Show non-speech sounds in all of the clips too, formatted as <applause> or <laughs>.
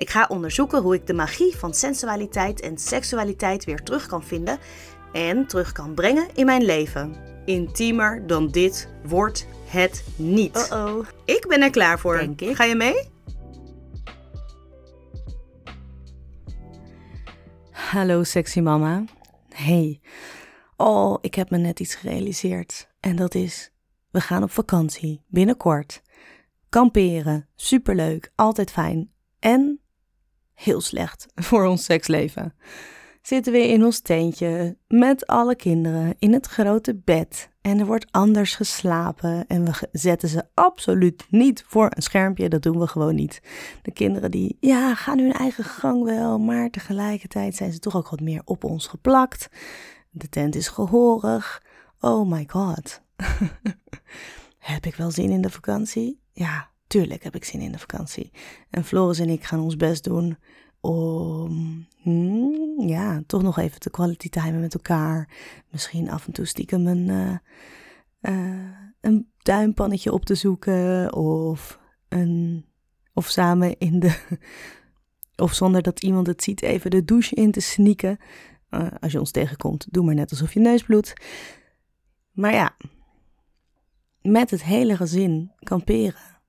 Ik ga onderzoeken hoe ik de magie van sensualiteit en seksualiteit weer terug kan vinden en terug kan brengen in mijn leven. Intiemer dan dit wordt het niet. Uh-oh. Ik ben er klaar voor. Denk ik. Ga je mee? Hallo sexy mama. Hey. Oh, ik heb me net iets gerealiseerd. En dat is, we gaan op vakantie, binnenkort. Kamperen, superleuk, altijd fijn. En heel slecht <laughs> voor ons seksleven. Zitten we in ons tentje met alle kinderen in het grote bed. En er wordt anders geslapen. En we zetten ze absoluut niet voor een schermpje. Dat doen we gewoon niet. De kinderen die, ja, gaan hun eigen gang wel. Maar tegelijkertijd zijn ze toch ook wat meer op ons geplakt. De tent is gehoorig. Oh my god. <laughs> heb ik wel zin in de vakantie? Ja, tuurlijk heb ik zin in de vakantie. En Floris en ik gaan ons best doen om, hmm, ja, toch nog even te quality timen met elkaar. Misschien af en toe stiekem een, eh, een duimpannetje op te zoeken of een, of samen in de, <laughs> of zonder dat iemand het ziet, even de douche in te sneaken. Eh, als je ons tegenkomt, doe maar net alsof je neus bloedt. Maar ja, met het hele gezin kamperen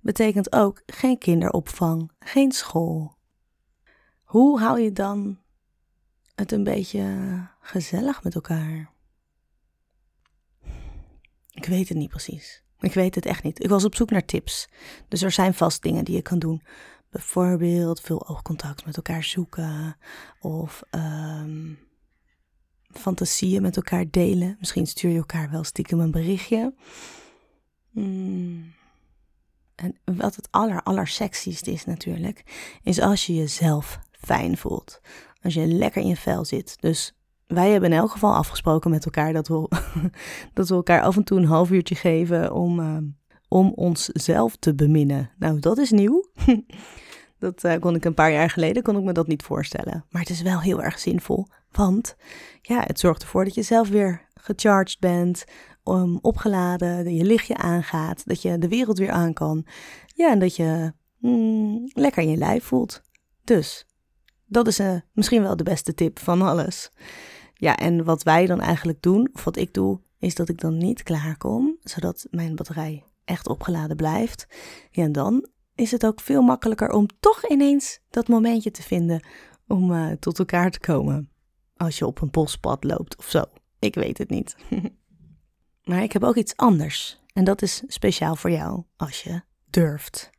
betekent ook geen kinderopvang, geen school. Hoe hou je dan het een beetje gezellig met elkaar? Ik weet het niet precies. Ik weet het echt niet. Ik was op zoek naar tips. Dus er zijn vast dingen die je kan doen. Bijvoorbeeld veel oogcontact met elkaar zoeken. Of ehm, fantasieën met elkaar delen. Misschien stuur je elkaar wel stiekem een berichtje. Hmm. En wat het aller, aller sexiest is natuurlijk, is als je jezelf fijn voelt. Als je lekker in je vel zit. Dus wij hebben in elk geval afgesproken met elkaar dat we, <laughs> dat we elkaar af en toe een half uurtje geven om, eh, om onszelf te beminnen. Nou, dat is nieuw. <laughs> Dat eh, kon ik een paar jaar geleden, kon ik me dat niet voorstellen. Maar het is wel heel erg zinvol, want ja, het zorgt ervoor dat je zelf weer gecharged bent, opgeladen, dat je lichtje aangaat, dat je de wereld weer aan kan. Ja, en dat je mm, lekker in je lijf voelt. Dus, dat is eh, misschien wel de beste tip van alles. Ja, en wat wij dan eigenlijk doen, of wat ik doe, is dat ik dan niet klaarkom, zodat mijn batterij echt opgeladen blijft. Ja, en dan is het ook veel makkelijker om toch ineens dat momentje te vinden om eh, tot elkaar te komen. Als je op een bospad loopt of zo. Ik weet het niet. <laughs> maar ik heb ook iets anders. En dat is speciaal voor jou als je durft.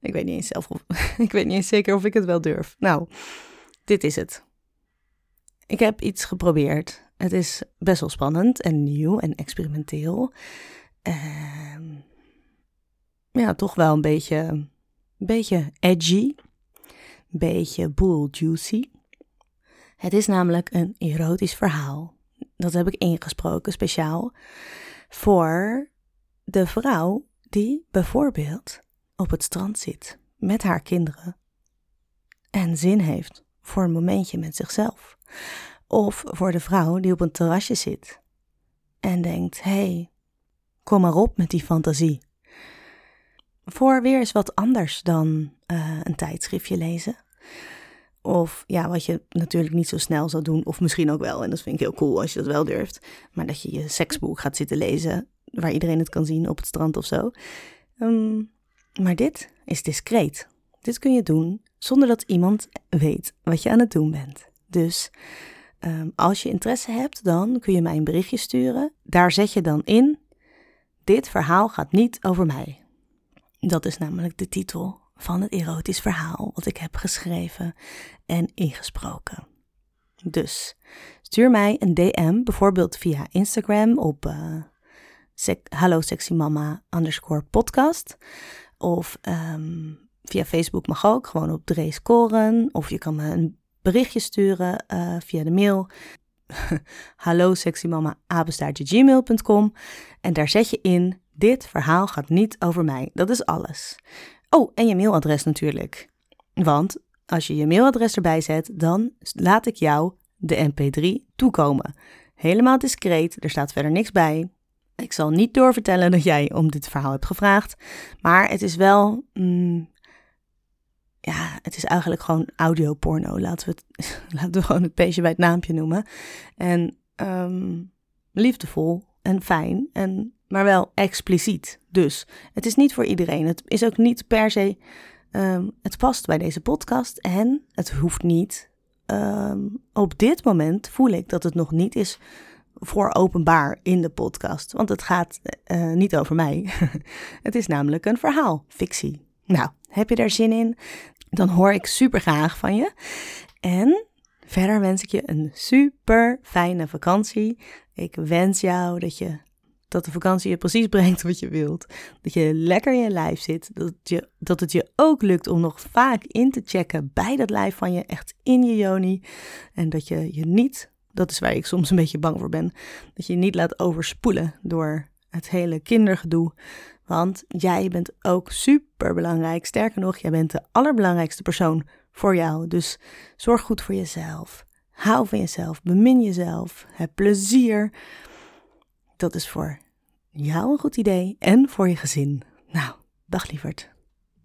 Ik weet niet eens zelf of, <laughs> ik weet niet eens zeker of ik het wel durf. Nou, dit is het. Ik heb iets geprobeerd. Het is best wel spannend en nieuw en experimenteel. Ehm, ja, toch wel een beetje, beetje edgy. Beetje bull juicy. Het is namelijk een erotisch verhaal. Dat heb ik ingesproken speciaal voor de vrouw die bijvoorbeeld op het strand zit met haar kinderen en zin heeft voor een momentje met zichzelf. Of voor de vrouw die op een terrasje zit en denkt: hé, hey, kom maar op met die fantasie. Voor weer eens wat anders dan uh, een tijdschriftje lezen. Of ja, wat je natuurlijk niet zo snel zou doen, of misschien ook wel, en dat vind ik heel cool als je dat wel durft. Maar dat je je seksboek gaat zitten lezen, waar iedereen het kan zien op het strand of zo. Um, maar dit is discreet. Dit kun je doen zonder dat iemand weet wat je aan het doen bent. Dus um, als je interesse hebt, dan kun je mij een berichtje sturen. Daar zet je dan in: Dit verhaal gaat niet over mij. Dat is namelijk de titel van het erotisch verhaal wat ik heb geschreven en ingesproken. Dus stuur mij een DM, bijvoorbeeld via Instagram op uh, hallo underscore podcast. Of um, via Facebook mag ook, gewoon op Drees Koren. Of je kan me een berichtje sturen uh, via de mail. <laughs> Hallo gmail.com. En daar zet je in, dit verhaal gaat niet over mij. Dat is alles. Oh, en je mailadres natuurlijk. Want als je je mailadres erbij zet, dan laat ik jou de mp3 toekomen. Helemaal discreet, er staat verder niks bij. Ik zal niet doorvertellen dat jij om dit verhaal hebt gevraagd, maar het is wel, mm, ja, het is eigenlijk gewoon audioporno. Laten we, het, <laughs> laten we gewoon het beestje bij het naampje noemen. En um, liefdevol en fijn, en, maar wel expliciet. Dus het is niet voor iedereen. Het is ook niet per se, um, het past bij deze podcast en het hoeft niet. Um, op dit moment voel ik dat het nog niet is voor openbaar in de podcast. Want het gaat uh, niet over mij. <laughs> het is namelijk een verhaal, fictie. Nou, heb je daar zin in? Dan hoor ik super graag van je. En verder wens ik je een super fijne vakantie. Ik wens jou dat je dat de vakantie je precies brengt wat je wilt. Dat je lekker in je lijf zit. Dat, je, dat het je ook lukt om nog vaak in te checken bij dat lijf van je, echt in je joni. En dat je je niet dat is waar ik soms een beetje bang voor ben. Dat je je niet laat overspoelen door het hele kindergedoe. Want jij bent ook super belangrijk. Sterker nog, jij bent de allerbelangrijkste persoon voor jou. Dus zorg goed voor jezelf. Hou van jezelf. Bemin jezelf. Heb plezier. Dat is voor jou een goed idee en voor je gezin. Nou, dag lieverd.